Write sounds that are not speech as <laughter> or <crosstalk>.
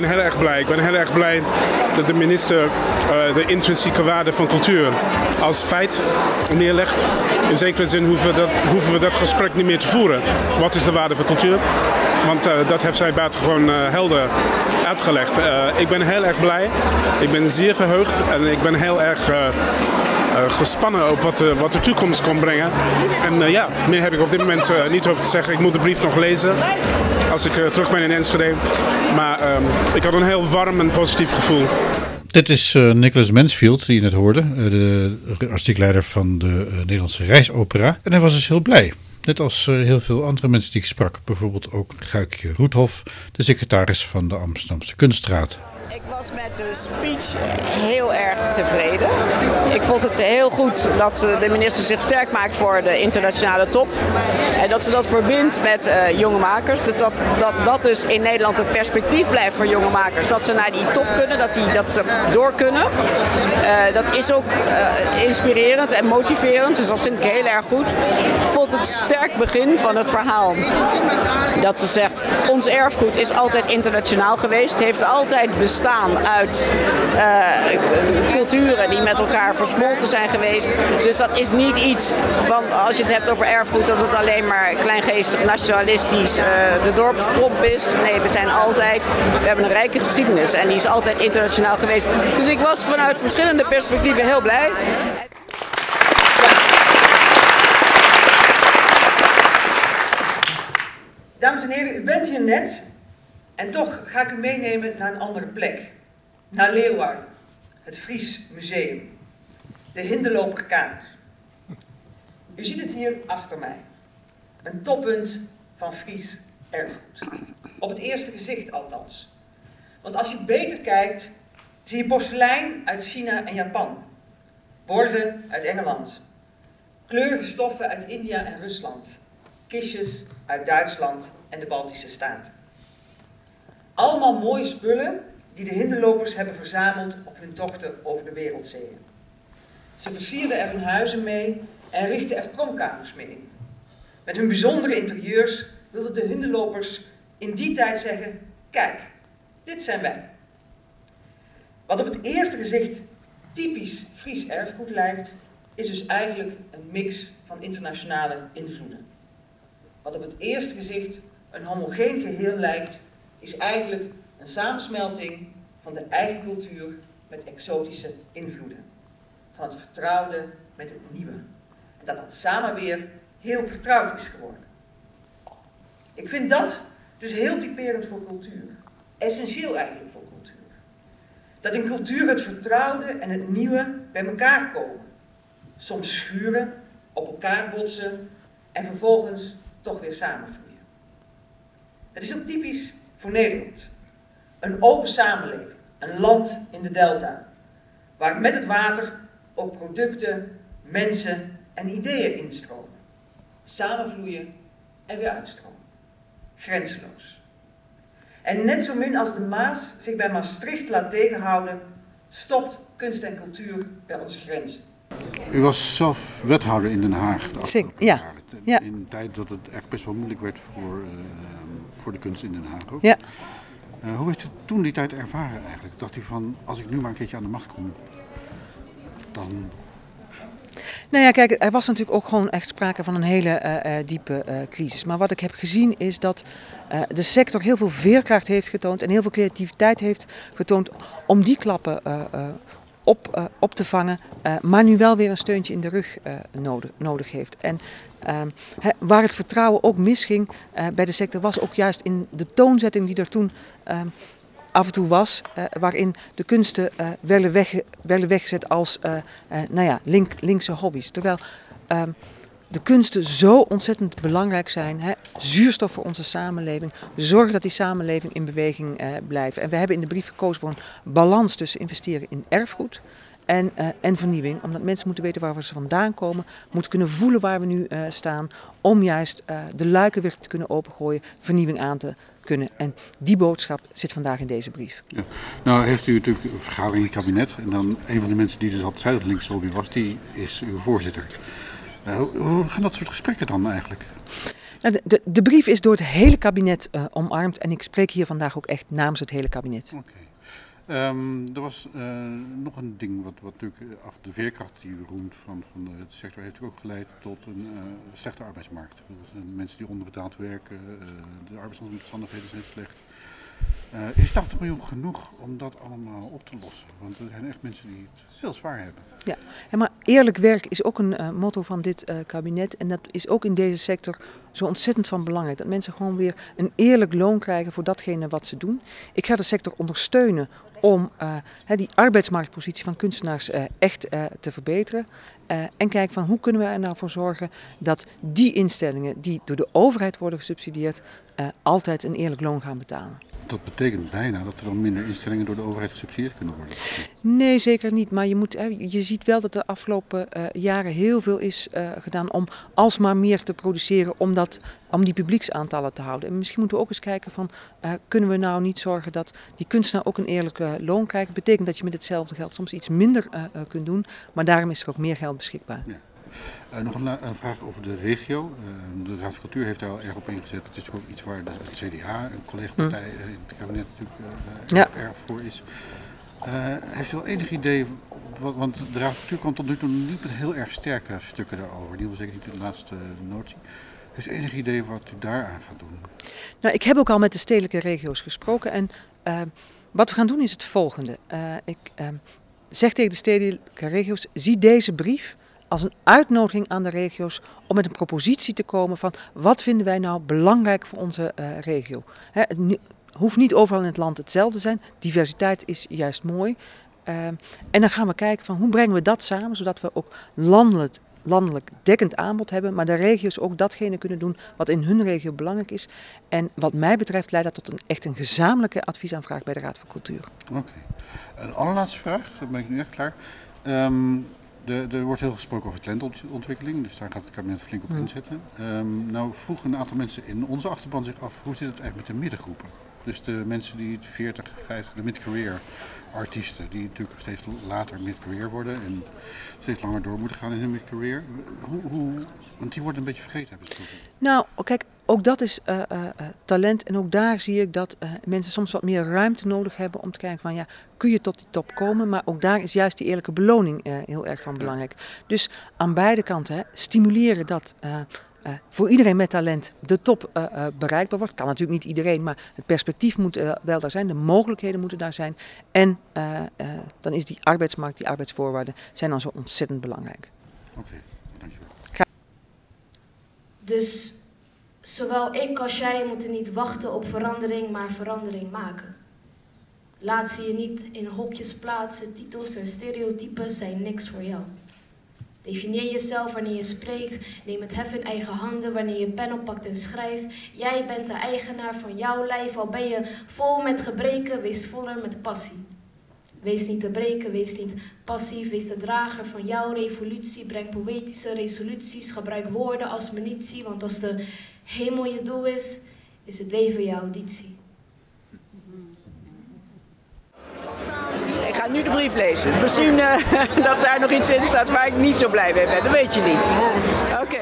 ben heel erg blij. Ik ben heel erg blij dat de minister uh, de intrinsieke waarde van cultuur als feit neerlegt. In zekere zin hoeven dat, hoeven we dat gesprek niet meer te voeren. Wat is de waarde van cultuur? Want uh, dat heeft zij buitengewoon uh, helder uitgelegd. ik ben heel erg blij. Ik ben zeer verheugd en ik ben heel erg gespannen op wat, uh, wat de toekomst kon brengen. En ja, meer heb ik op dit moment niet over te zeggen. Ik moet de brief nog lezen als ik terug ben in Enschede. Maar ehm, ik had een heel warm en positief gevoel. Dit is Nicholas Mansfield, die je net hoorde, de artistiek leider van de Nederlandse Reisopera. En hij was dus heel blij. Net als heel veel andere mensen die ik sprak. Bijvoorbeeld ook Guikje Roethof, de secretaris van de Amsterdamse Kunststraat was met de speech heel erg tevreden. Ik vond het heel goed dat de minister zich sterk maakt voor de internationale top. En dat ze dat verbindt met uh, jonge makers. Dus dat, dat dat dus in Nederland het perspectief blijft voor jonge makers. Dat ze naar die top kunnen, dat, die, dat ze door kunnen. Uh, dat is ook inspirerend en motiverend. Dus dat vind ik heel erg goed. Ik vond het sterk begin van het verhaal. Dat ze zegt, ons erfgoed is altijd internationaal geweest. Heeft altijd bestaan uit uh, die met elkaar versmolten zijn geweest. Dus dat is niet iets van, als je het hebt over erfgoed, dat het alleen maar kleingeestig, nationalistisch uh, de dorpsprop is. Nee, we zijn altijd, we hebben een rijke geschiedenis en die is altijd internationaal geweest. Dus ik was vanuit verschillende perspectieven heel blij. Dames en heren, u bent hier net en toch ga ik u meenemen naar een andere plek naar Leeuwarden, het Fries Museum, de Hindeloperkamer. U ziet het hier achter mij. Een toppunt van Fries erfgoed. Op het eerste gezicht althans. Want als je beter kijkt, zie je porselein uit China en Japan. Borden uit Engeland. Kleurige stoffen uit India en Rusland. Kistjes uit Duitsland en de Baltische Staten. Allemaal mooie spullen die de hinderlopers hebben verzameld op hun tochten over de wereldzeeën. Ze versierden er hun huizen mee en richtten er pronkkamers mee in. Met hun bijzondere interieurs wilden de hinderlopers in die tijd zeggen: Kijk, dit zijn wij. Wat op het eerste gezicht typisch Fries erfgoed lijkt, is dus eigenlijk een mix van internationale invloeden. Wat op het eerste gezicht een homogeen geheel lijkt, is eigenlijk een samensmelting van de eigen cultuur met exotische invloeden. Van het vertrouwde met het nieuwe. En dat dan samen weer heel vertrouwd is geworden. Ik vind dat dus heel typerend voor cultuur. Essentieel eigenlijk voor cultuur. Dat in cultuur het vertrouwde en het nieuwe bij elkaar komen. Soms schuren, op elkaar botsen en vervolgens toch weer samenvloeien. Het is ook typisch voor Nederland. Een open samenleving, een land in de delta, waar met het water ook producten, mensen en ideeën instromen. Samenvloeien en weer uitstromen. Grenzeloos. En net zo min als de Maas zich bij Maastricht laat tegenhouden, stopt kunst en cultuur bij onze grenzen. U was zelf wethouder in Den Haag. Zeker, ja. ja. In een tijd dat het echt best wel moeilijk werd voor, uh, voor de kunst in Den Haag ook. Ja. Uh, hoe heeft u toen die tijd ervaren eigenlijk? Dacht u van, als ik nu maar een keertje aan de macht kom, dan... Nou ja, kijk, er was natuurlijk ook gewoon echt sprake van een hele uh, uh, diepe crisis. Maar wat ik heb gezien is dat de sector heel veel veerkracht heeft getoond en heel veel creativiteit heeft getoond om die klappen op, op te vangen, maar nu wel weer een steuntje in de rug nodig, nodig heeft. En Ehm, waar het vertrouwen ook misging bij de sector was ook juist in de toonzetting die er toen ehm, af en toe was, waarin de kunsten uh, werden, weg, weggezet als nou ja, link, linkse hobby's. Terwijl um, de kunsten zo ontzettend belangrijk zijn. Hè? Zuurstof voor onze samenleving. Zorg dat die samenleving in beweging blijft. En we hebben in de brief gekozen voor een balans tussen investeren in erfgoed en, uh, en vernieuwing. Omdat mensen moeten weten waar ze vandaan komen, moeten kunnen voelen waar we nu uh, staan, om juist uh, de luiken weer te kunnen opengooien, vernieuwing aan te kunnen. En die boodschap zit vandaag in deze brief. Nou heeft u natuurlijk een vergadering in het kabinet en dan een van de mensen die dus altijd linkslobby was, die is uw voorzitter. Hoe, hoe gaan dat soort gesprekken dan eigenlijk? Nou, de, de, de brief is door het hele kabinet uh, omarmd en ik spreek hier vandaag ook echt namens het hele kabinet. Oké. Okay. Um, er was uh, nog een ding wat, wat natuurlijk af de veerkracht die u roemt van, van de sector heeft ook geleid tot een uh, slechte arbeidsmarkt. mensen die onderbetaald werken, de arbeidsomstandigheden zijn slecht. Uh, is 80 miljoen genoeg om dat allemaal op te lossen? Want er zijn echt mensen die het heel zwaar hebben. Ja, maar eerlijk werk is ook een uh, motto van dit uh, kabinet. En dat is ook in deze sector zo ontzettend van belang. Dat mensen gewoon weer een eerlijk loon krijgen voor datgene wat ze doen. Ik ga de sector ondersteunen om die arbeidsmarktpositie van kunstenaars echt te verbeteren. en kijken van hoe kunnen we er nou voor zorgen dat die instellingen die door de overheid worden gesubsidieerd, altijd een eerlijk loon gaan betalen. Dat betekent bijna dat er dan minder instellingen door de overheid gesubsidieerd kunnen worden. Nee, zeker niet. Maar je, moet, je ziet wel dat de afgelopen uh, jaren heel veel is uh, gedaan om alsmaar meer te produceren, om, dat, om die publieksaantallen te houden. En misschien moeten we ook eens kijken van, uh, kunnen we nou niet zorgen dat die kunstenaar ook een eerlijke loon krijgt. Dat betekent dat je met hetzelfde geld soms iets minder kunt doen, maar daarom is er ook meer geld beschikbaar. Ja. Uh, nog een, een, vraag over de regio. Uh, de Raad van Cultuur heeft daar al erg op ingezet. Het is ook iets waar de, het CDA, een collega-partij mm. in het kabinet natuurlijk ja. erg voor is. heeft u al enig idee, want de Raad van Cultuur kwam tot nu toe niet met heel erg sterke stukken daarover. Ieder geval zeker niet in de laatste notie. Heeft u enig idee wat u daaraan gaat doen? Nou, ik heb ook al met de stedelijke regio's gesproken. En wat we gaan doen is het volgende. ik zeg tegen de stedelijke regio's, zie deze brief als een uitnodiging aan de regio's om met een propositie te komen van wat vinden wij nou belangrijk voor onze uh, regio. Het hoeft niet overal in het land hetzelfde te zijn. Diversiteit is juist mooi. Uh, en dan gaan we kijken van hoe brengen we dat samen, zodat we ook landelijk, landelijk dekkend aanbod hebben, maar de regio's ook datgene kunnen doen wat in hun regio belangrijk is. En wat mij betreft leidt dat tot een echt een gezamenlijke adviesaanvraag bij de Raad voor Cultuur. Oké. Een allerlaatste vraag, dan ben ik nu echt klaar. Um, de, er wordt heel gesproken over talentontwikkeling, dus daar gaat het kabinet flink op inzetten. Um, nou vroegen een aantal mensen in onze achterban zich af, hoe zit het eigenlijk met de middengroepen? Dus de mensen die 40, 50, de mid-career artiesten, die natuurlijk steeds later mid-career worden en steeds langer door moeten gaan in hun mid-career. Hoe, hoe, want die worden een beetje vergeten, hebben ze Nou, kijk, ook dat is uh, uh, talent. En ook daar zie ik dat uh, mensen soms wat meer ruimte nodig hebben om te kijken van ja, kun je tot die top komen? Maar ook daar is juist die eerlijke beloning heel erg van belangrijk. Dus aan beide kanten hè, stimuleren dat uh, voor iedereen met talent de top uh, uh, bereikbaar wordt. Kan natuurlijk niet iedereen, maar het perspectief moet wel daar zijn, de mogelijkheden moeten daar zijn. En dan is die arbeidsmarkt, die arbeidsvoorwaarden, zijn dan zo ontzettend belangrijk. Oké, okay, dankjewel. Dus zowel ik als jij moeten niet wachten op verandering, maar verandering maken. Laat ze je niet in hokjes plaatsen, titels en stereotypen zijn niks voor jou. Definieer jezelf wanneer je spreekt. Neem het hef in eigen handen wanneer je pen oppakt en schrijft. Jij bent de eigenaar van jouw lijf. Al ben je vol met gebreken, wees voller met passie. Wees niet te breken, wees niet passief. Wees de drager van jouw revolutie. Breng poëtische resoluties. Gebruik woorden als munitie. Want als de hemel je doel is, is het leven jouw auditie. ga nu de brief lezen. Misschien uh, <laughs> dat daar nog iets in staat waar ik niet zo blij mee ben. Dat weet je niet. Oké.